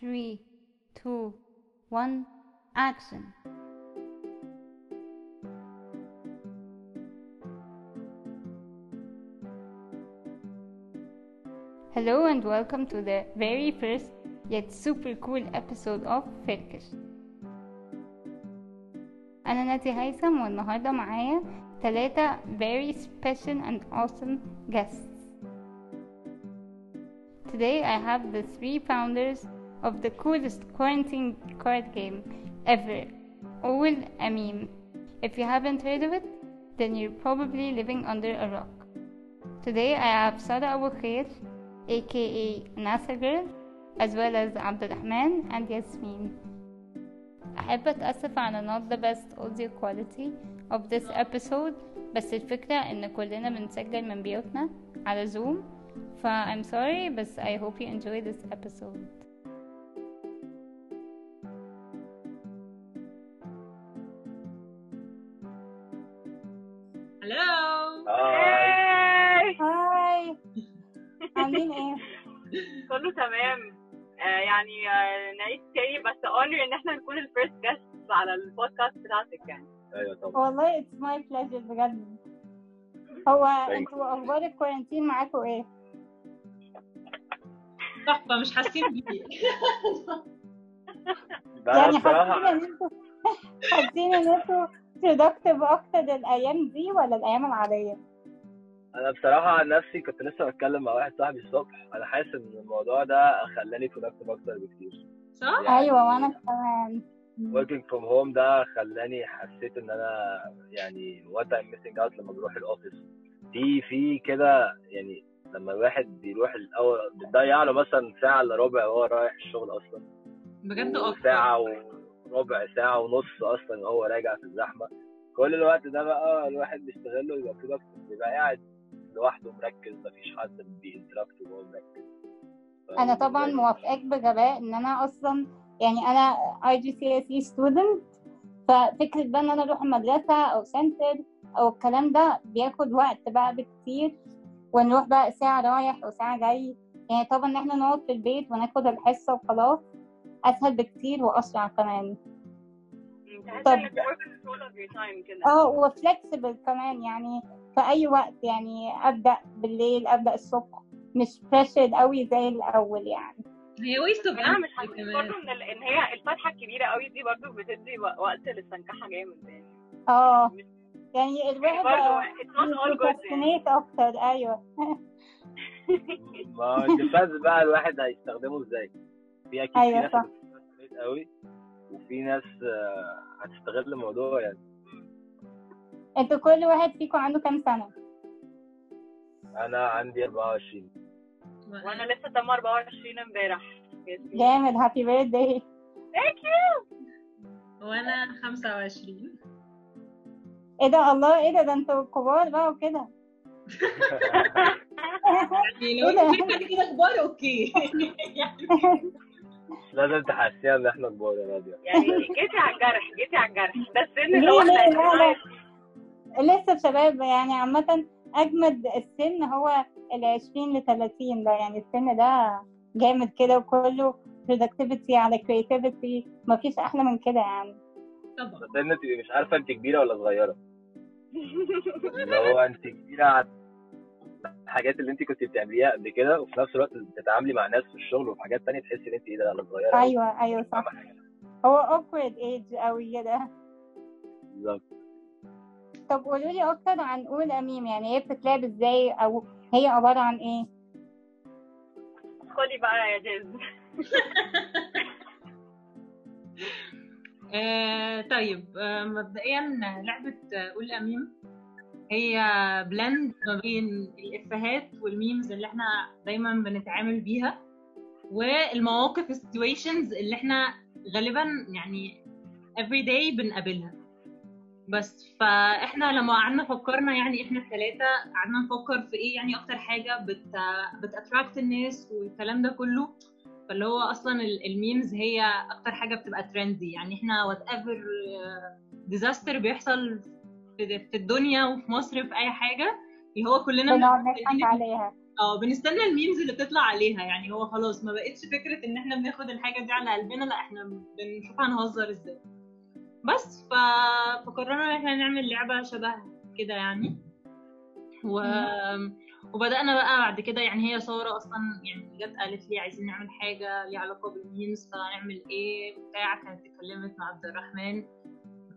three, two, one, action. Hello and welcome to the very first yet super cool episode of فركش أنا ناتي هيثم والنهاردة معايا ثلاثة very special and awesome guests Today I have the three founders of the coolest quarantine card game ever, Owl Amim. If you haven't heard of it, then you're probably living under a rock. Today I have Sada Abu Khair, aka NASA Girl, as well as Abdulrahman and Yasmin. أحب أتأسف على not the best audio quality of this episode بس الفكرة إن كلنا بنسجل من بيوتنا على زوم ف I'm sorry بس I hope you enjoy this episode عاملين إيه؟ كله تمام آه يعني آه نعيد تاني بس honor إن إحنا نكون ال first guests على البودكاست بتاعتك يعني أيوه طبعا والله it's my pleasure بجد هو أنتوا أخبار ال quarantine معاكم إيه؟ تحفة مش حاسين بيه يعني حاسين بصراحه إن أنتوا حاسين إن أنتوا productive أكتر الأيام دي ولا الأيام العادية؟ أنا بصراحة عن نفسي كنت لسه بتكلم مع واحد صاحبي الصبح. أنا حاسس إن الموضوع ده خلاني productive أكتر بكتير. صح؟ يعني أيوه وأنا كمان. working from home ده خلاني حسيت إن أنا يعني what I'm missing out لما بروح ال office في في كده يعني لما الواحد بيروح الأول بتضيع له مثلا ساعة إلا ربع وهو رايح الشغل أصلا. بجد أكتر. ساعه وربع ساعة ونص أصلا وهو راجع في الزحمة. كل الوقت ده بقى الواحد بيستغله يبقى productive بيبقى قاعد لوحده مركز مفيش حد ب interact وهو مركز. أنا طبعا موافقاك بغباء إن أنا أصلا يعني أنا اي جي سي اس اي ستودنت ففكرة بقى إن أنا أروح المدرسة أو سنتر أو الكلام ده بياخد وقت بقى بكتير ونروح بقى ساعة رايح وساعة جاي. يعني طبعا إن إحنا نقعد في البيت وناخد الحصة وخلاص أسهل بكتير وأسرع كمان. طب. آه و flexible كمان يعني في أي وقت يعني أبدأ بالليل أبدأ الصبح مش pressure قوي زي الأول يعني. هي waste of أنا مش برضه إن هي الفتحه الكبيرة قوي دي برضه بتدي وقت للسنكحه جامد يعني. آه. يعني الواحد برضه يعني. أكتر أيوه. ما depends بقى الواحد هيستخدمه إزاي؟ في أكيد أيوة في صح. قوي وفي ناس آه، هتستغل الموضوع يعني. أنتوا كل واحد فيكم عنده كام سنة؟ أنا عندي 24 وأنا لسه تم 24 امبارح. جامد. happy birthday thank you وأنا 25 إيه ده الله إيه ده ده أنتوا كبار بقى وكده. يعني لو إيه كده كبار okay. لازم تحسيها ان إحنا كبار يا نادية. يعني جيتي على الجرح جيتي على الجرح. ده السن اللي هو لا لا لسه شباب يعني عامة أجمد السن هو ال 20 ل 30 ده. يعني السن ده جامد كده وكله productivity على creativity. مفيش أحلى من كده يعني. طبعا. بس انت مش عارفة انت كبيرة ولا صغيرة. اللي هو انت كبيرة على الحاجات اللي انت كنت بتعمليها قبل كده وفي نفس الوقت بتتعاملي مع ناس في الشغل وفي حاجات تانية تحسي إن انت إيه ده أنا صغيره أوي. أيوه أيوه صح. هو awkward age أوي كده بالظبط طب قولوا لي أكتر عن قول أميم يعني هي بتتلعب إزاي أو هي عبارة عن إيه؟ خدي بقى يا جيز آه طيب آه مبدئيا لعبة قول أميم هي blend ما بين الإفيهات وال memes اللي إحنا دايما بنتعامل بيها والمواقف ال situations اللي إحنا غالبا يعني every day بنقابلها. بس فاحنا لما قعدنا فكرنا يعني إحنا الثلاثه قعدنا نفكر في إيه يعني أكتر حاجة بت بت attract الناس والكلام ده كله. فاللي هو أصلا ال- ال memes هي أكتر حاجة بتبقى trendy يعني إحنا whatever disaster بيحصل في في الدنيا وفي مصر في أي حاجة اللي هو كلنا بنقعد بنبقى نضحك عليها. آه بنستنى ال memes اللي بتطلع عليها يعني هو خلاص ما بقتش فكرة إن إحنا بناخد الحاجة دي على قلبنا لأ إحنا بنشوف هنهزر إزاي. بس ف... فقررنا إن إحنا نعمل لعبة شبه كده يعني. و... وبدأنا بقى بعد كده يعني هي سارة أصلا يعني جت قالت لي عايزين نعمل حاجة ليها علاقة بال memes فنعمل إيه؟ بتاع كانت اتكلمت مع عبد الرحمن.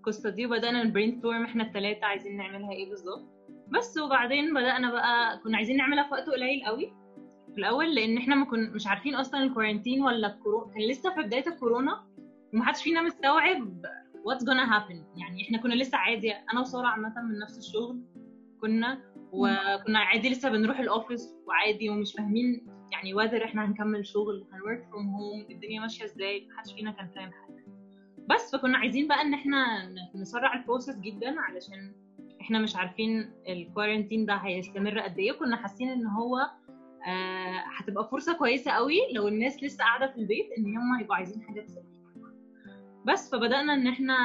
القصة دي وبدأنا ن brainstorm إحنا الثلاثه عايزين نعملها إيه بالظبط. بس وبعدين بدأنا بقى كنا عايزين نعملها في وقت قليل قوي في الأول لأن إحنا ما كنا مش عارفين أصلا ال quarantine ولا الكورونا كان لسه في بداية الكورونا ومحدش فينا مستوعب what's gonna happen. يعني إحنا كنا لسه عادي أنا وسارة عامة من نفس الشغل كنا وكنا عادي لسه بنروح ال office وعادي ومش فاهمين يعني whether إحنا هنكمل شغل هن work from home الدنيا ماشية إزاي محدش فينا كان فاهم حاجة. بس فكنا عايزين بقى إن إحنا نسرع البروسيس جدا علشان إحنا مش عارفين الكوارنتين ده هيستمر قد إيه. كنا حاسين إن هو آه هتبقى فرصة كويسة قوي لو الناس لسه قاعدة في البيت إن هم هيبقوا عايزين حاجة تسلي بس فبدأنا إن إحنا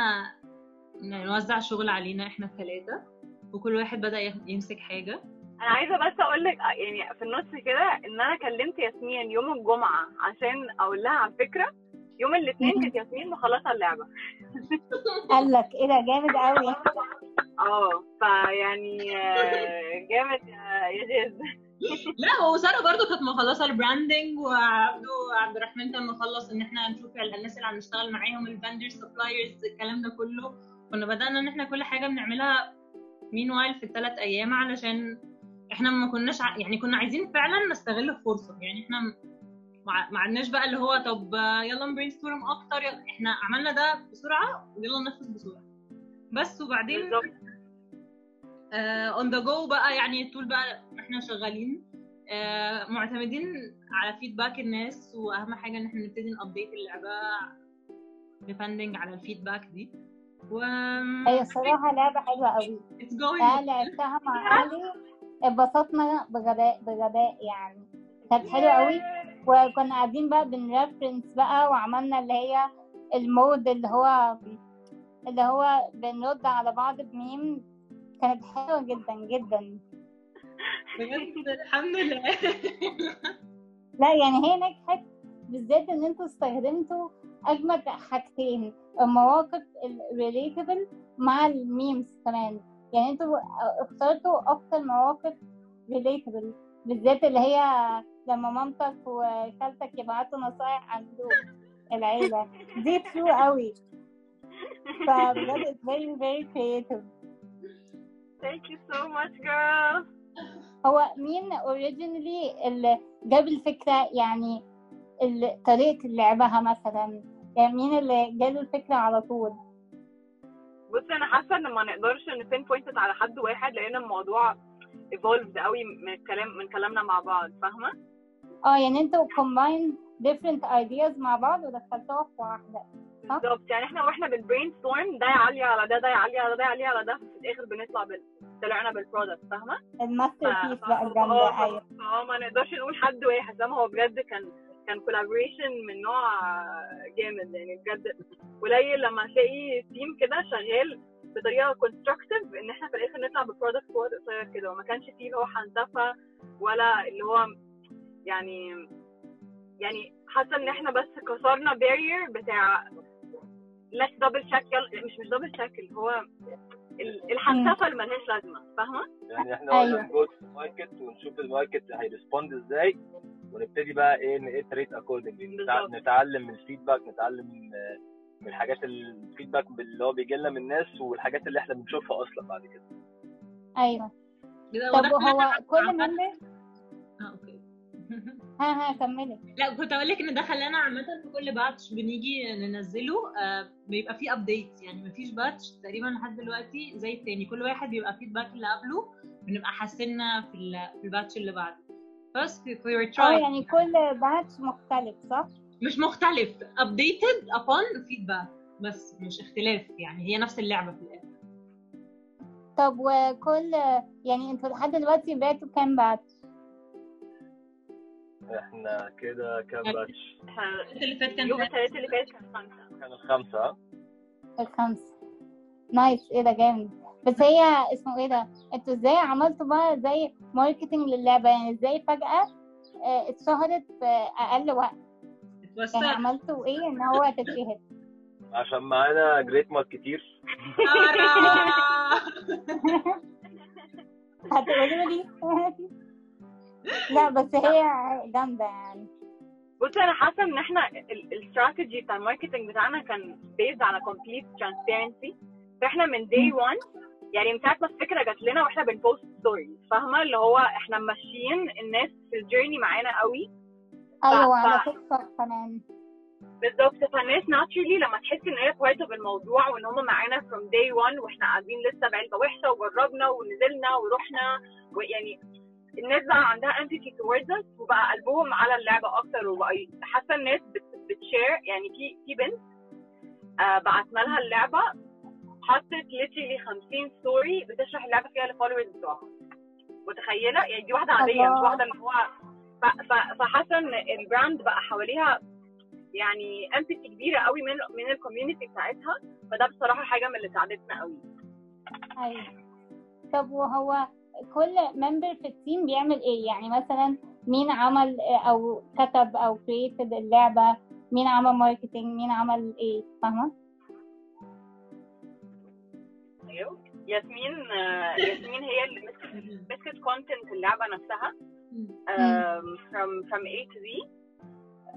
نوزع الشغل علينا إحنا الثلاثه وكل واحد بدأ يمسك حاجة. أنا عايزة بس أقول لك يعني في النص كده إن أنا كلمت ياسمين يوم الجمعة عشان أقول لها على فكرة يوم الاثنين كانت ياسمين مخلصة اللعبة. قال لك إيه ده جامد قوي آه فيعني جامد يا guys لا وساره برضو كانت مخلصة ال branding وعبده عبد الرحمن كان مخلص إن إحنا نشوف الناس اللي هنشتغل معاهم ال vendor suppliers الكلام ده كله. كنا بدأنا إن إحنا كل حاجة بنعملها meanwhile في الثلاث أيام علشان إحنا ما كناش ع... يعني كنا عايزين فعلا نستغل الفرصه يعني إحنا ما عدناش بقى اللي هو طب يلا ن brainstorm أكتر يلا. إحنا عملنا ده بسرعة ويلا ننفذ بسرعة. بس وبعدين on the go بقى يعني طول بقى إحنا شغالين. uh, معتمدين على feedback الناس وأهم حاجة إن إحنا نبتدي ن update اللعبة depending على ال feedback دي. و هي الصراحة لعبة حلوة قوي. it's going أنا لعبتها مع علي اتبسطنا بغباء بغباء يعني. كانت حلوة قوي. وكنا قاعدين بقى بن reference بقى وعملنا اللي هي ال mood اللي هو اللي هو بنرد على بعض بميم. كانت حلوة جدا جدا. بجد الحمد لله. لا يعني هي نجحت بالذات إن أنتوا استخدمتوا أجمد حاجتين المواقف ال relatable مع ال memes كمان. يعني أنتوا اخترتوا أكتر مواقف relatable بالذات اللي هي لما مامتك وخالتك يبعتوا نصايح عن العيلة. دي true قوي. فبجد it's very very creative. Thank you so much girl. هو مين originally اللي جاب الفكرة؟ يعني طريقة لعبها مثلا. يعني مين اللي جاله الفكرة على طول؟ بصي أنا حاسة إن ما نقدرش نبين point على حد واحد لأن الموضوع evolved قوي من الكلام من كلامنا مع بعض. فاهمة؟ آه يعني أنتوا combine different ideas مع بعض ودخلتوها في واحدة بالظبط. يعني إحنا وإحنا بن brainstorm ده يعلي على ده ده يعلي على ده يعلي على ده في الآخر بنطلع بال طلعنا بال product فاهمة؟ ال masterpiece بقى الجامدة أيوه. آه ما نقدرش نقول حد واحد ما هو بجد كان كان collaboration من نوع جامد يعني بجد قليل لما تلاقي team كده شغال بطريقة constructive إن إحنا في الآخر نطلع ب product في وقت قصير كده وما كانش فيه اللي هو حنتفه ولا اللي هو يعني يعني حاسة إن إحنا بس كسرنا barrier بتاع let's dabble يلا مش مش dabble اللي هو الحنتفه اللي ملهاش لازمة فاهمة؟ يعني إحنا أيوة. نجو ال market ونشوف ال market هي respond إزاي ونبتدي بقى إيه ن iterate accordingly بالظبط. نتعلم من ال feedback نتعلم من من الحاجات ال feedback اللي هو بيجي لنا من الناس والحاجات اللي إحنا بنشوفها أصلا بعد كده أيوه كده طب خلانا كل آه okay ها ها كملي. لا كنت أقول لك إن ده خلانا عامة في كل batch بنيجي ننزله. آه بيبقى فيه update يعني مفيش batch تقريبا لحد دلوقتي زي التاني. كل واحد بيبقى feedback اللي قبله بنبقى حاسينها في في ال batch اللي بعده. بس في آه try يعني كل batch مختلف صح؟ مش مختلف. updated upon feedback. بس مش اختلاف يعني هي نفس اللعبة في الآخر. طب وكل يعني أنتوا لحد دلوقتي بعتوا كام batch؟ إحنا كده كام batch؟ إحنا اللي فات كان يوم فات. الثلاث اللي فات كان خمسة. كان الخمسة ها؟ الخمسة. nice. إيه ده جامد. بس هي اسمه إيه ده؟ أنتوا إزاي عملتوا بقى زي marketing للعبة؟ يعني إزاي فجأة آه، اتشهرت في أقل وقت يعني عملتوا إيه ان هو تتشهر عشان معانا great marketer هتقولوا لي. لا بس هي جامدة يعني. بصي أنا حاسة إن إحنا الاستراتيجي بتاع ال marketing بتاعنا كان based على complete transparency فإحنا من day 1 يعني من ساعة ما الفكرة جات لنا وإحنا بن post stories فاهمة؟ اللي هو إحنا ماشيين الناس في ال journey معانا قوي. أيوه على فكره كمان. بالظبط. فالناس naturally لما تحس إن هي part of الموضوع وإن هم معانا from day one وإحنا قاعدين لسه بلعبة وحشة وجربنا ونزلنا ورحنا ويعني الناس بقى عندها towards us وبقى قلبهم على اللعبة أكتر وبقى حاسة الناس بت- بتشير يعني في في بنت آه بعتنا لها اللعبة حطت literally 50 story بتشرح اللعبة فيها لل followers بتوعها. متخيلة؟ يعني دي واحدة عادية. مش واحدة اللي هو فحاسة إن ال brand بقى حواليها يعني empathy كبيرة قوي من من ال community بتاعتها فده بصراحة حاجة من اللي ساعدتنا قوي. أيوه. طب وهو كل member في ال team بيعمل إيه؟ يعني مثلا مين عمل أو كتب أو created اللعبة مين عمل marketing مين عمل إيه؟ فاهمة؟ أيوه. ياسمين آه، ياسمين هي اللي مسكت- مسكت content اللعبة نفسها. from from A to Z.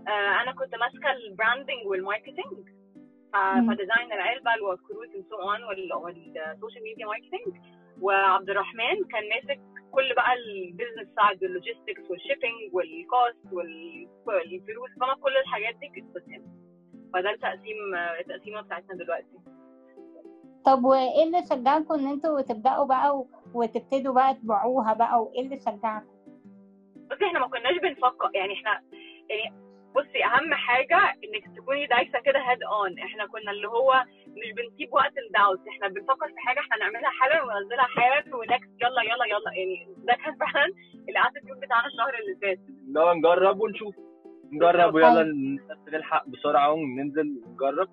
آه، أنا كنت ماسكة ال branding وال marketing. ف design العلبة والكروت and so on وال- وال social media marketing وعبد الرحمن كان ماسك كل بقى البيزنس سايد واللوجيستكس والشيبنج والكوست والفلوس فما كل الحاجات دي كانت بتتم. فده التقسيم التقسيمة بتاعتنا دلوقتي. طب وإيه اللي شجعكم إن أنتوا تبدأوا بقى وتبتدوا بقى تبيعوها بقى؟ وإيه اللي شجعكم؟ بصي إحنا ما كناش بنفكر يعني إحنا يعني بصي أهم حاجة إنك تكوني دايسة كده head on إحنا كنا اللي هو مش بنسيب وقت الداوت إحنا بنفكر في حاجة إحنا نعملها حالا وننزلها حالا و next يلا يلا يلا. يعني ده كان فعلا ال attitude بتاعنا الشهر اللي فات. اللي هو نجرب ونشوف نجرب ويلا نلحق بسرعة وننزل ونجرب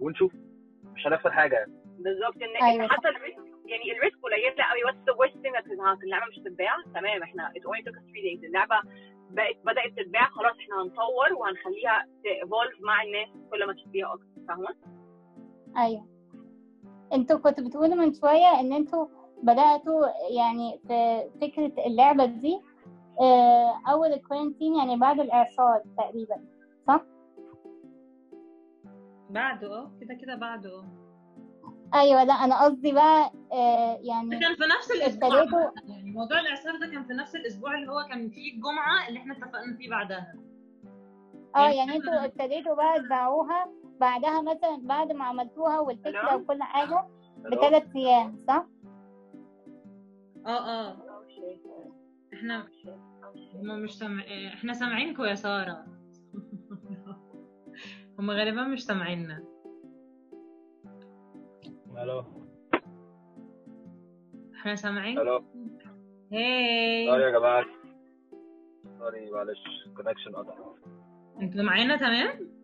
ونشوف. مش هنخسر حاجة يعني. بالظبط. إن أيوة. حتى ال risk يعني ال risk قليله قوي what's the worst thing اللعبة مش هتتباع تمام. إحنا it only took 3 days اللعبة بقت بدأت تتباع. خلاص إحنا هنطور وهنخليها ت evolve مع الناس كل ما تشتريها أكتر. فاهمة؟ أيوه. أنتوا كنتوا بتقولوا من شوية إن أنتوا بدأتوا يعني في فكرة اللعبة دي آه، أول ال quarantine يعني بعد الإعصار تقريبا صح؟ بعده آه كده كده بعده آه. أيوه لا أنا قصدي بقى آه، يعني كان في نفس الأسبوع. يعني موضوع الإعصار ده كان في نفس الأسبوع اللي هو كان فيه الجمعة اللي إحنا اتفقنا فيه بعدها. آه يعني أنتوا ابتديتوا بقى تبيعوها بعدها مثلا بعد ما عملتوها والفكرة؟ وكل حاجة بثلاث أيام صح؟ آه آه. إحنا هما مش سامع إحنا سامعينكم يا ساره هما غالبا مش سامعيننا. ألو إحنا سامعين؟ ألو hi sorry يا جماعة. sorry معلش. connection قطع. أنتوا معانا تمام؟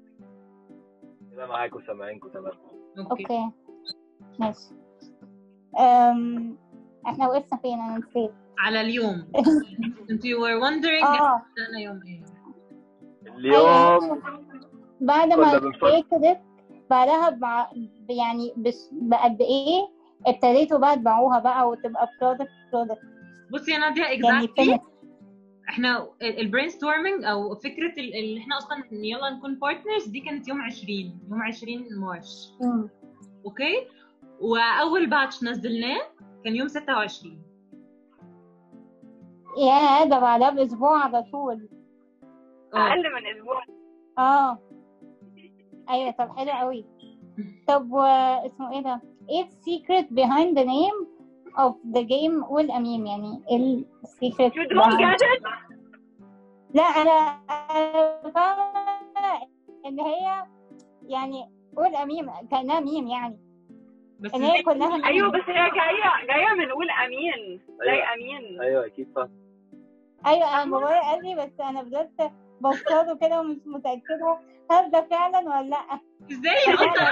كده معاكم سامعينكم تمام okay ماشي أم... إحنا وقفنا فين أنا نسيت على اليوم أنتوا you were wondering أنا يوم إيه اليوم بعد ما. ابتديت بعدها بع... يعني بش... بقد إيه ابتديتوا بقى تبيعوها بقى وتبقى برودكت برودكت بصي يا ناديه يعني اكزاكتلي فين إحنا البرين ستورمنج أو فكرة ال- اللي إحنا أصلا يلا نكون بارتنرز دي كانت يوم 20 يوم 20 مارش مم. أوكي؟ واول باتش نزلناه كان يوم 26 يا ده بعدها بأسبوع على طول. آه. أقل من أسبوع. آه. أيوه طب حلو قوي طب واسمه إيه ده؟ إيه ال secret behind the name of the game والاميم يعني ال secret you don't get it? لا أنا أنا فاهمه ان هي يعني قول اميم كأنها ميم يعني. بس إن هي كلها ميم أيوه بس هي جاية جاية من قول امين زي أيوة. امين أيوه أكيد فاهم أيوه أنا بابايا قال لي بس أنا فضلت بصله كده ومش متأكدة هل ده فعلا ولا لأ إزاي القطه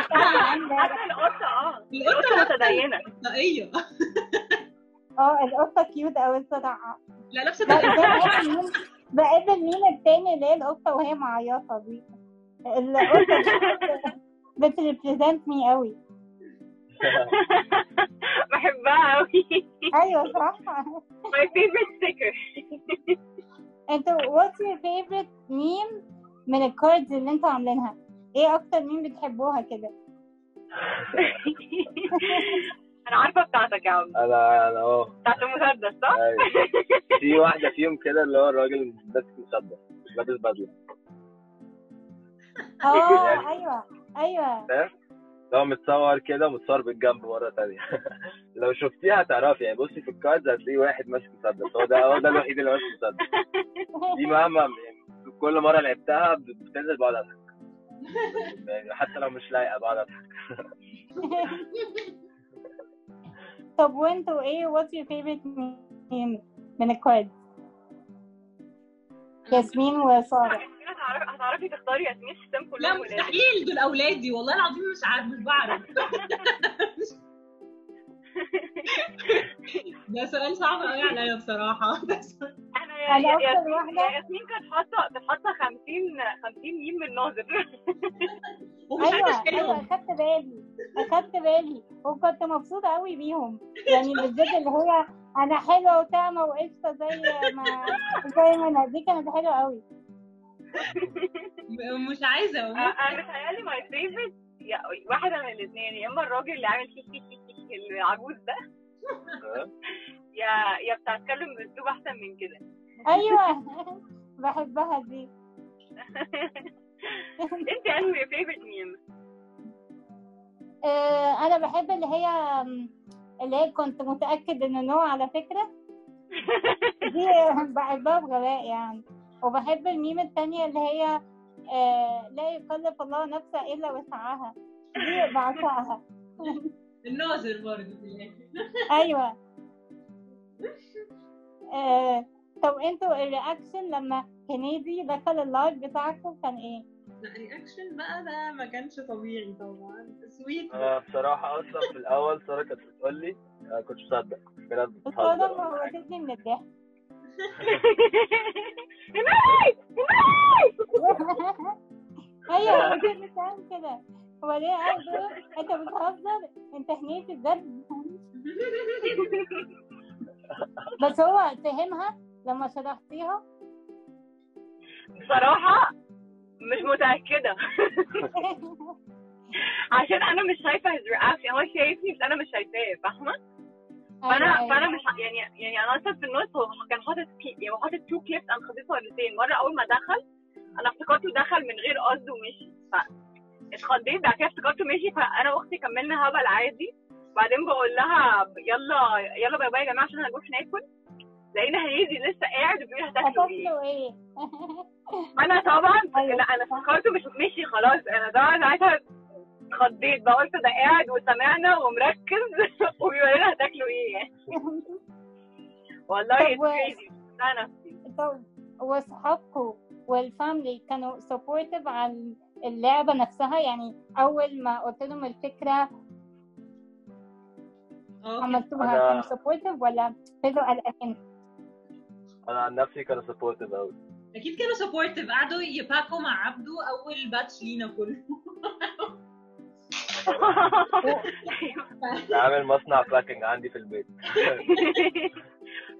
عارف القطه آه القطه القطه متدينه أيوه آه القطة كيوت أوي الصراحة لا لابسه لا بقابل مين التاني اللي هي القطة وهي معيطة دي القطة دي بت represent me أوي بحبها قوي أيوة صح my favorite sticker. أنتوا what's your favorite meme من ال cards اللي أنتوا عاملينها؟ إيه أكتر ميم بتحبوها كده؟ أنا عارفة بتاعتك يا عم. أنا أنا آه بتاعت المسدس صح؟ أيوة. في واحدة فيهم كده اللي هو الراجل ماسك مسدس لابس بدلة. آه أيوه أيوه. لو متصور كده ومتصور بالجنب مرة تانية. لو شفتيها هتعرفي. يعني بصي في الكاردز هتلاقي واحد ماسك مسدس. هو ده هو ده الوحيد اللي ماسك مسدس. دي مهما يعني كل مرة لعبتها بتنزل بقعد أضحك. يعني حتى لو مش لايقة بقعد أضحك. طب وانتوا إيه your favorite meme من الكاردز؟ ياسمين ياسمين هتعرفي هتعرفي تختاري ياسمين حسام لا كلهم ولاد مستحيل دول أولادي. والله العظيم مش عارف مش بعرف. ده سؤال صعب قوي عليا بصراحة. بس أنا يا أنا ياسمين كانت حاطه كانت حاطة 50 50 ميم من ناظر ومش أيوه عارفه أيوه اشيلهم أخدت بالي. أخدت بالي. وكنت مبسوطة قوي بيهم. يعني بالذات اللي هي أنا حلوة وطعمة وقشطة زي ما زي ما أنا. دي كانت حلوة قوي مش عايزة أنا متهيألي my favorite واحدة من الاثنين يا إما الراجل اللي عامل هي هي هي العجوز ده. يا يا بتاع اتكلم بأسلوب أحسن من كده. أيوه. بحبها دي. انت أنهي favorite meme آه، أنا بحب اللي هي اللي هي كنت متأكد انه نوع على فكرة. دي بحبها بغباء يعني. وبحب الميم التانية اللي هي آه، لا يكلف الله نفسا إلا وسعها. دي بعشقها. الناظر برضه في الآخر. أيوه. آه، طب أنتوا الرياكشن لما هنيدي دخل اللايف بتاعكم كان إيه؟ لا رياكشن بقى ده ما كانش طبيعي طبعا. سويت. أنا بصراحة أصلا في الأول سارة كانت بتقول لي أنا كنتش مصدق كانت الصورة بتهزر موتتني من الضحك. أيوه انت بتعمل كده. هو ليه قاعد أنت بتهزر؟ أنت هنيتي بجد بس هو فهمها لما شرحتيها. بصراحة مش متأكدة. عشان أنا مش شايفة his reaction هو شايفني بس أنا مش شايفاه فاهمة؟ فأنا فأنا. مش يعني يعني أنا أصلا في النص هو كان حاطط يعني هو حاطط two clips أنا خديته مرتين مرة أول ما دخل أنا افتكرته دخل من غير قصد ومشي ف اتخضيت بعد كده افتكرته مشي فأنا وأختي كملنا هبل عادي بعدين بقول لها يلا يلا bye bye يا جماعة عشان هنروح ناكل لقينا هنيدي لسه قاعد وبيقول هتاكلوا إيه؟ أنا طبعا أيوة. لا أنا افتكرته مش مشي خلاص أنا طبعا ساعتها اتخضيت بقى قلت ده قاعد وسمعنا ومركز وبيقول لنا هتاكلوا إيه يعني. والله نفسي. طب واصحابكم وال family كانوا supportive على اللعبة نفسها؟ يعني أول ما قلت لهم الفكرة آه عملتوها أنا- كانوا supportive ولا فضلوا قلقانين؟ أنا عن نفسي كانوا supportive قوي أكيد كانوا supportive قعدوا ي pack وا مع عبده أول batch لينا كله. عامل مصنع packing عندي في البيت.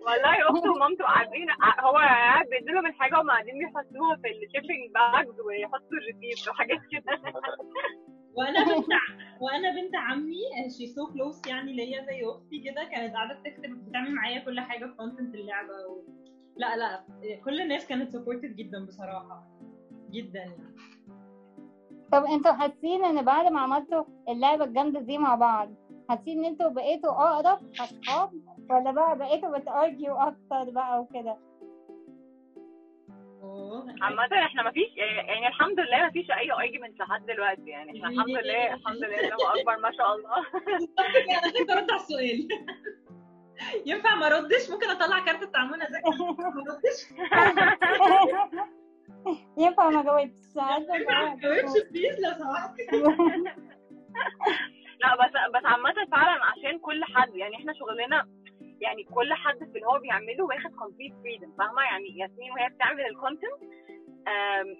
والله اخته ومامته قاعدين هو قاعد بيديلهم الحاجة وهم قاعدين بيحطوها في ال shipping bags ويحطوا ال receipt وحاجات كده. وأنا بنت وأنا بنت عمي she's so close يعني ليا زي أختي كده كانت قاعدة بتكتب بتعمل معايا كل حاجة في content اللعبة و... لا لا كل الناس كانت supportive جدا بصراحة جدا يعني. طب أنتوا حاسين ان بعد ما عملتوا اللعبة الجامدة دي مع بعض حاسين ان أنتوا بقيتوا أقرب أصحاب؟ ولا بقى بقيتوا بت argue وا أكتر بقى وكده. عامة إحنا مفيش يعني الحمد لله مفيش أي argument لحد دلوقتي يعني إحنا الحمد لله الحمد لله الله أكبر ما شاء الله. أنا خايفه ارد على السؤال. ينفع ما أردش؟ ممكن أطلع كارت التعامل ذكي ما أردش؟ ينفع ما جاوبتش عايزة ما أجاوب. تجاوبش please لو سمحت لا بس بس عامة فعلا عشان كل حد يعني إحنا شغلنا يعني كل حد في اللي هو بيعمله واخد complete freedom فاهمة؟ يعني ياسمين وهي بتعمل ال content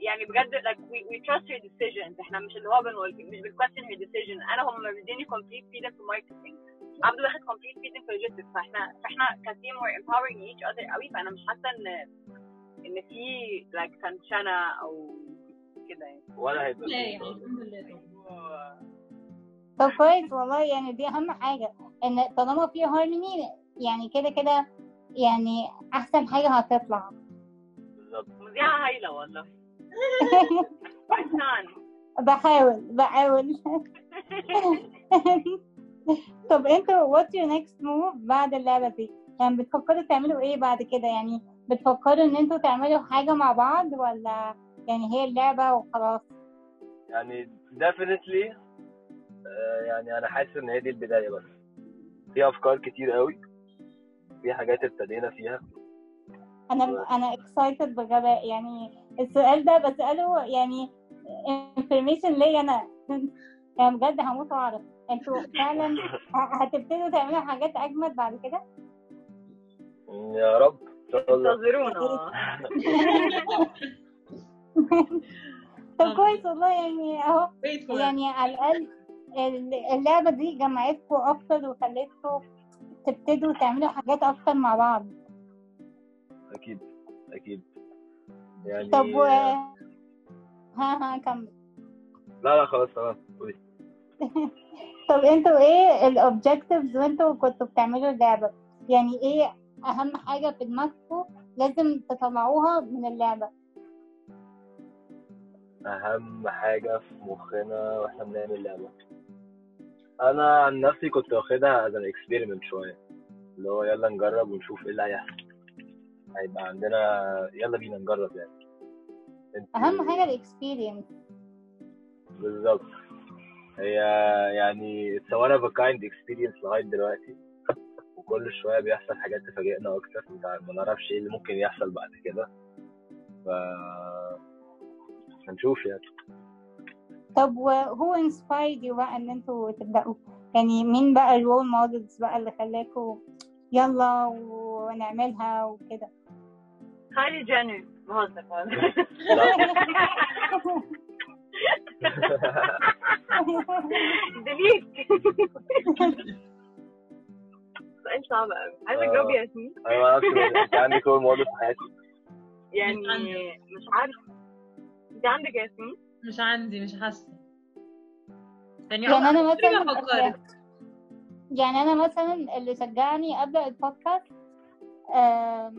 يعني بجد like we, we trust her decisions إحنا مش اللي هو بنقول مش بنquestion her decision أنا هم مديني complete freedom في marketing. عبده واخد complete freedom في logistics فاحنا فاحنا كتيم we're empowering each other قوي فأنا مش حاسة إن إن في like تنشنة أو كده يعني. ولا هيبقى لا يعني. الحمد لله. طب كويس والله يعني دي أهم حاجة إن طالما في هارموني يعني كده كده يعني أحسن حاجة هتطلع. بالظبط. مذيعة هايلة والله. بحاول بحاول. طب أنتوا what's your next move بعد اللعبة دي؟ يعني بتفكروا تعملوا إيه بعد كده؟ يعني بتفكروا إن أنتوا تعملوا حاجة مع بعض ولا يعني هي اللعبة وخلاص؟ يعني definitely آه، يعني أنا حاسس إن هي دي البداية بس. في أفكار كتير قوي في حاجات ابتدينا فيها. أنا أنا excited بغباء. يعني السؤال ده بسأله يعني information ليا أنا. يعني بجد هموت وأعرف. أنتوا فعلا هتبتدوا تعملوا حاجات أجمد بعد كده؟ يا رب. انتظرونا. طب كويس والله يعني أهو. يعني على الأقل ال- اللعبة دي جمعتكم أكتر وخلتكم تبتدوا تعملوا حاجات أكتر مع بعض. أكيد أكيد. يعني طب و... ها ها كمل. لا لا خلاص قولي. طب أنتوا إيه الأوبجكتيفز وانتوا كنتوا بتعملوا اللعبة؟ يعني إيه أهم حاجة في دماغكم لازم تطلعوها من اللعبة؟ أهم حاجة في مخنا وإحنا بنعمل لعبة. أنا عن نفسي كنت واخدها as an experiment شوية. اللي هو يلا نجرب ونشوف إيه اللي هيحصل. هيبقى عندنا يلا بينا نجرب يعني. أهم حاجة ال experience بالظبط. هي يعني it's a one of a kind experience لغاية دلوقتي. وكل شوية بيحصل حاجات تفاجئنا أكتر ما ما نعرفش إيه اللي ممكن يحصل بعد كده. ف هنشوف يعني. طب who inspired you بقى إن أنتوا تبدأوا؟ يعني مين بقى ال role models بقى اللي خلاكوا يلا ونعملها وكده؟ كايلي جينر بهزر بهزر. سؤال صعب قوي عايزة آه. أجاوب يا ياسمين. أنا ما أعرفش أنت عندك role model في حياتك. يعني مش عندي. عارفة. أنت عندك يا ياسمين؟ مش عندي مش حاسة. يعني يعني أنا مثلا يعني أنا مثلا اللي شجعني ابدا البودكاست آه،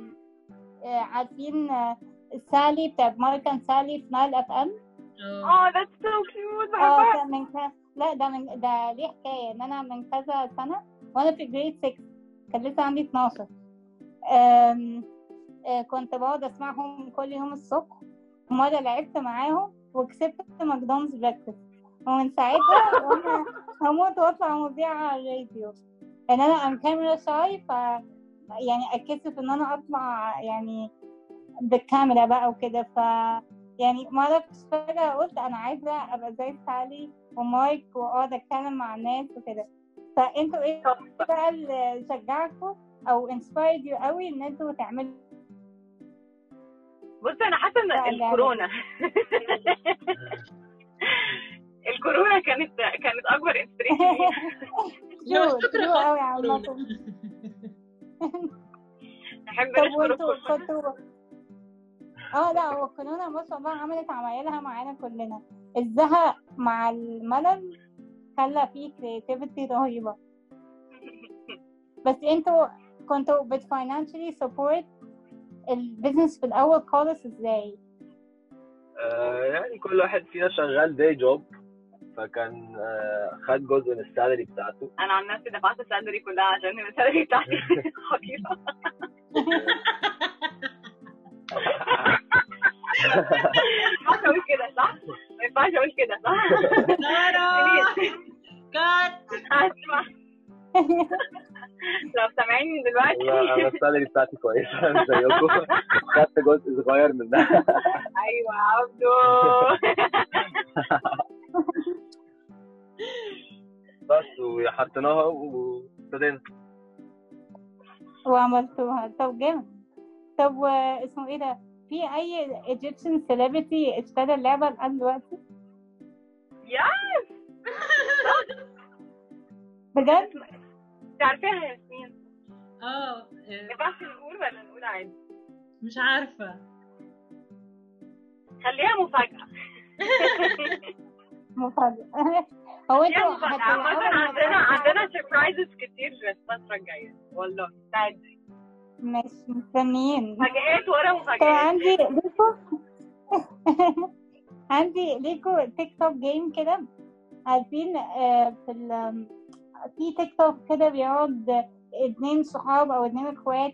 عارفين آه، سالي بتاع مارك and سالي في نايل إف إم؟ آه. آه that's so cute آه من كذا لا ده من ده ليه حكاية. إن أنا من كذا سنة وأنا في grade 6 كان لسه عندي 12 آم، آه، كنت بقعد أسمعهم كل يوم الصبح ومرة لعبت معاهم وكسبت ماكدونالدز breakfast ومن ساعتها هموت واطلع مذيعة على الراديو. يعني أنا I'm camera shy ف يعني أتكسف إن أنا أطلع يعني بالكاميرا بقى وكده. ف يعني ما أعرفش فجأة قلت أنا عايزة أبقى زي سالي ومارك وأقعد أتكلم مع الناس وكده. فانتوا إيه بقى اللي شجعكم أو inspired you قوي ان أنتوا تعملوا بص أنا حاسة ان لا. الكورونا. الكورونا كانت كانت أكبر inspiration شكرا. قوي خالص عامة نحب طب نشكر وانتوا الكورونا كنتوا آه لا هو الكورونا ما شاء الله عملت عمايلها معانا كلنا. الزهق مع الملل خلى فيه creativity رهيبة بس أنتوا كنتوا بت financially support ال business في الأول خالص إزاي؟ آه، يعني كل واحد فينا شغال day job فكان آه، خد جزء من ال salary بتاعته أنا عن نفسي دفعت ال salary كلها عشان ال salary بتاعتي خطيرة ما ينفعش أقول كده صح؟ ما ينفعش أقول كده صح؟ كات هسمع لو سامعيني دلوقتي. أنا السالري بتاعتي كويسة زيكم. خدت جزء صغير منها. أيوه عبدو. بس وحطيناها وابتدينا. وعملتوها طب جامد. طب اسمه إيه ده؟ في أي Egyptian celebrity اشترى اللعبة لحد دلوقتي؟ يس بجد؟ انت عارفاها يا ياسمين. آه آه، ينفعش نقول ولا نقول عادي؟ مش عارفة. خليها مفاجأة. مفاجأة. هو أنتوا عندنا؟ عندنا سربرايزز كتير الفترة الجاية. والله استعدي مش مستنيين. مفاجآت ورا مفاجآت. عندي ليكو؟ عندي ليكو تيك توك جيم كده. عارفين آه، في ال في تيك توك كده بيقعد اتنين صحاب أو اتنين إخوات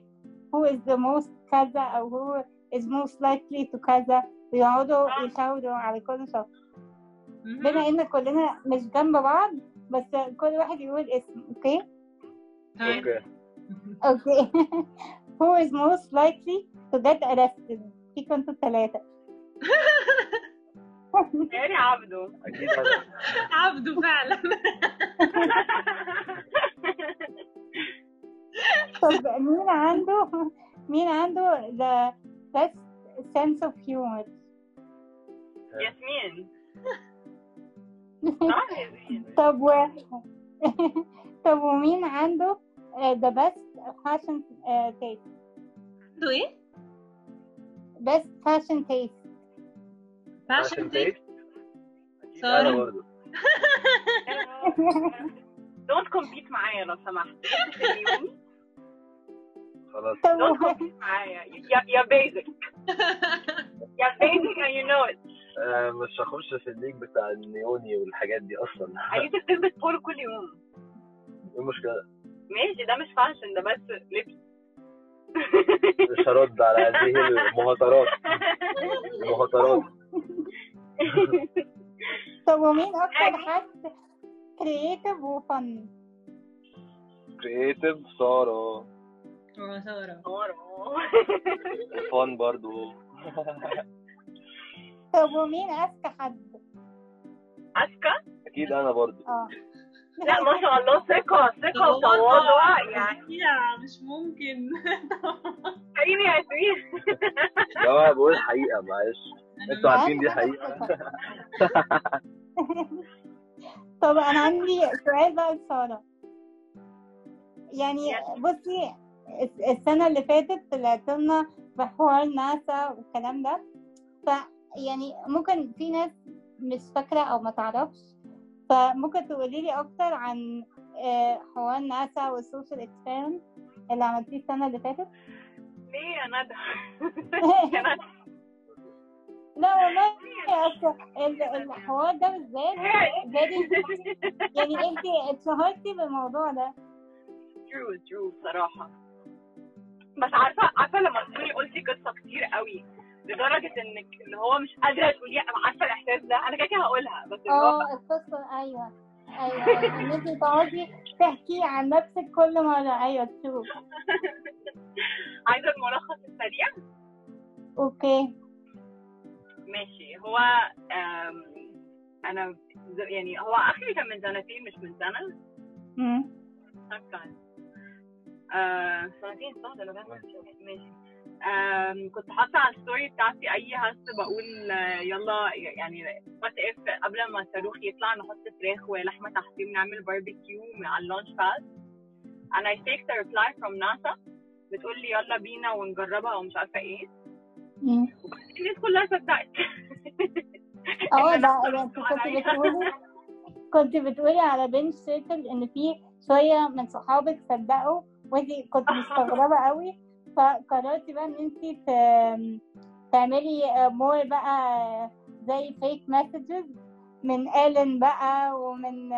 who is the most كذا أو who is most likely to كذا ويقعدوا يشاوروا على كل شخص. بما إن كلنا مش جنب بعض بس كل واحد يقول اسم okay. okay okay who is most likely to get arrested? فيكم أنتوا الثلاثة يعني عبده أكيد أنا عبده فعلا طب مين عنده مين عنده the best sense of humor. ياسمين صح ياسمين طب و طب ومين عنده uh, the best fashion uh, taste. عنده إيه؟ best fashion taste. fashion. أنا برضه. don't compete معايا لو سمحت. خلاص. don't compete معايا. يا basic يا basic and you know it. مش هخش في ال league بتاع النيوني والحاجات دي أصلا. عايزة تلبس بولو كل يوم. إيه المشكلة؟ ماشي ده مش fashion ده بس لبس. مش هرد على هذه المهاترات. المهاترات. طب ومين أكتر حد creative وفن كرييتيف سارة آه سارة فان برضو طب ومين اذكى حد أسكا أكيد أنا برضو آه لا ما شاء الله ثقة ثقة وتواضع يعني. يا مش ممكن. خليني يا يا جماعة بقول الحقيقة معلش. أنتوا عارفين دي حقيقة. طب أنا عندي سؤال بقى لسارة. يعني بصي الس- السنة اللي فاتت طلعت لنا بحوار ناسا والكلام ده. ف يعني ممكن في ناس مش فاكرة أو ما تعرفش فممكن تقولي لي أكتر عن آه، حوار ناسا وال social experiment اللي عملتيه السنة اللي فاتت؟ ليه يا ندى؟ لا والله الحوار ده بالذات very- يعني انت اتشهرتي بالموضوع ده. true true بصراحة. بس عارفة عارفة لما تكوني قلتي قصة كتير قوي. لدرجة إنك اللي هو مش قادرة تقوليها أنا عارفة الإحساس ده. أنا كده كده هقولها بس اللي هو آه القصة أيوه أيوه. إن أنت تقعدي تحكي عن نفسك كل مرة. أيوه تشوف عايزة الملخص السريع؟ okay. ماشي. هو أنا يعني هو اخري كان من سنتين مش من سنة. مم. كان آه سنتين صح؟ ده فاكرة. ماشي. كنت حاطة على ال story بتاعتي أي هست بقول آه، يلا يعني what if قبل ما الصاروخ يطلع نحط فراخ ولحمة تحتيه ونعمل باربيكيو على ال launch pad and I faked a reply from NASA بتقول لي يلا بينا ونجربها ومش عارفة إيه. وبعدين الناس كلها صدقت أه ده كنت. بتقولي كنت بتقولي على bench circle إن في شوية من صحابك صدقوا وانت كنت مستغربة قوي فقررتي بقى إن انت تعملي more بقى زي fake messages من إيلون بقى ومن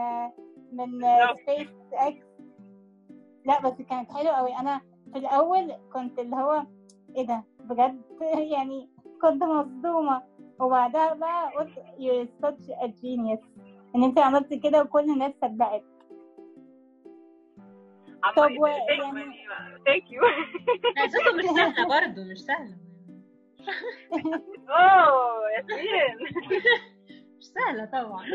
من سبيس إكس لا بس كانت حلوة قوي أنا في الأول كنت اللي هو إيه ده؟ بجد؟ يعني كنت مصدومة. وبعدها بقى قلت you're such a genius. إن انت عملت كده وكل الناس صدقت. طب و- يعني thank you صوته مش سهلة برضه مش سهلة. oh ياسمين مش سهلة طبعا.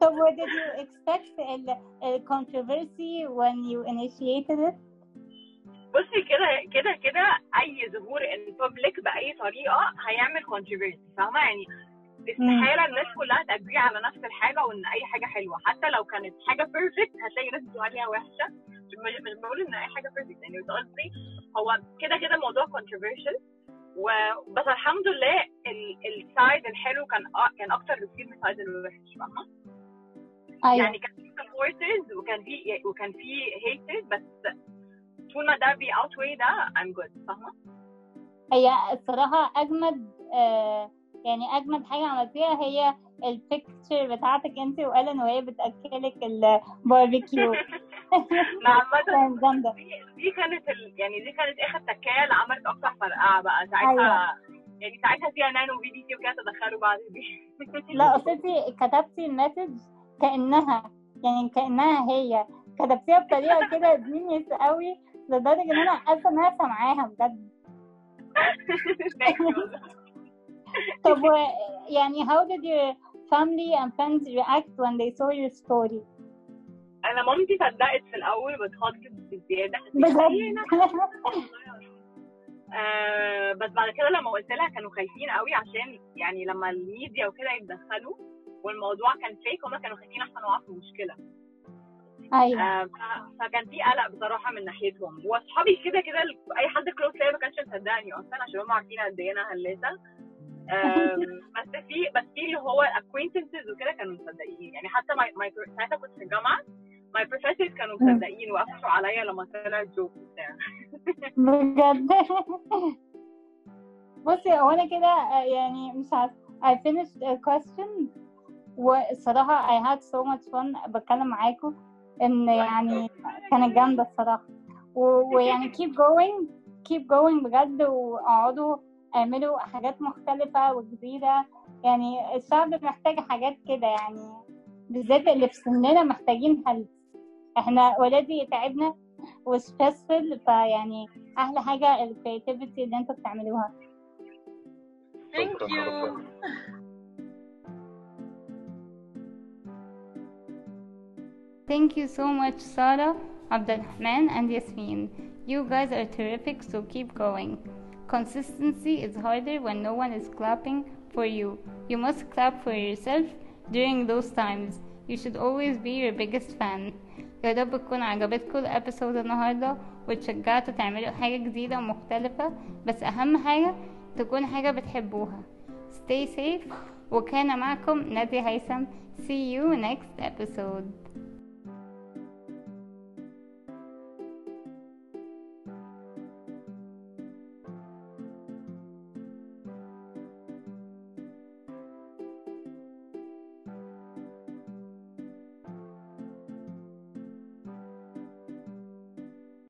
طب what did you expect ال controversy when you initiated it? بصي كده كده كده أي ظهور in public بأي طريقة هيعمل controversy فاهمة؟ يعني استحاله الناس كلها تأجري على نفس الحاجة وإن أي حاجة حلوة. حتى لو كانت حاجة perfect هتلاقي ناس بتقول عليها وحشة. مش بقول إن أي حاجة perfect يعني قصدي هو كده كده الموضوع و بس الحمد لله ال side الحلو كان كان أكتر بكتير من ال side الوحش فاهمة؟ أيوه. يعني كان في supporters وكان في وكان في haters بس طول ما ده بي outweigh ده I'm good فاهمة؟ هي الصراحة أجمد آه يعني أجمد حاجة عملتيها هي ال picture بتاعتك أنت وإيلون وهي بتأكلك الباربيكيو عامة كانت جامدة. دي- كانت ال... يعني دي كانت آخر تكاية اللي عملت أكتر فرقعة بقى. ساعتها أيوة. يعني ساعتها CNN و BBC وكده تدخلوا بعض دي. لا أصلتي كتبتي ال message كأنها يعني كأنها هي. كتبتيها بطريقة كده genius قوي لدرجة إن أنا حاسة إن أنا سامعاها بجد. طب يعني how did your family and friends react when they saw your story؟ أنا مامتي صدقت في الأول بتخاطب بزيادة. بجد؟ آه بس بعد كده لما قلت لها كانوا خايفين قوي عشان يعني لما الميديا وكده يتدخلوا والموضوع كان فيك هما كانوا خايفين احسن نقع في مشكلة. أيوه. آه فكان في قلق بصراحة من ناحيتهم. واصحابي كده كده أي حد كلوز ليا ما كانش مصدقني أصلا عشان هم عارفين قد إيه أنا هلاسه بس في بس في اللي هو acquaintances وكده كانوا مصدقين. يعني حتى my, ساعتها كنت في الجامعة my professors كانوا مصدقين وقفشوا عليا لما طلع جوك وبتاع. بجد؟ بصي هو أنا كده آه، يعني مش عارفه I finished a question والصراحة I had so much fun بتكلم معاكم إن يعني كانت جامدة الصراحة. ويعني keep going keep going بجد وأقعدوا اعملوا حاجات مختلفة وجديدة يعني الشعب محتاج حاجات كده يعني بالذات اللي في سننا محتاجين help إحنا already تعبنا و stressful فيعني أحلى حاجة ال creativity اللي أنتوا بتعملوها يو شكراً. Thank you so much, Sarah, Abdulrahman, and Yasmin. You guys are terrific, so keep going. Consistency is harder when no one is clapping for you. You must clap for yourself during those times. You should always be your biggest fan. يا رب تكون عجبتكم الابيسود النهارده وتشجعتوا تعملوا حاجة جديدة ومختلفة بس أهم حاجة تكون حاجة بتحبوها. Stay safe وكان معكم نادية هيثم. See you next episode.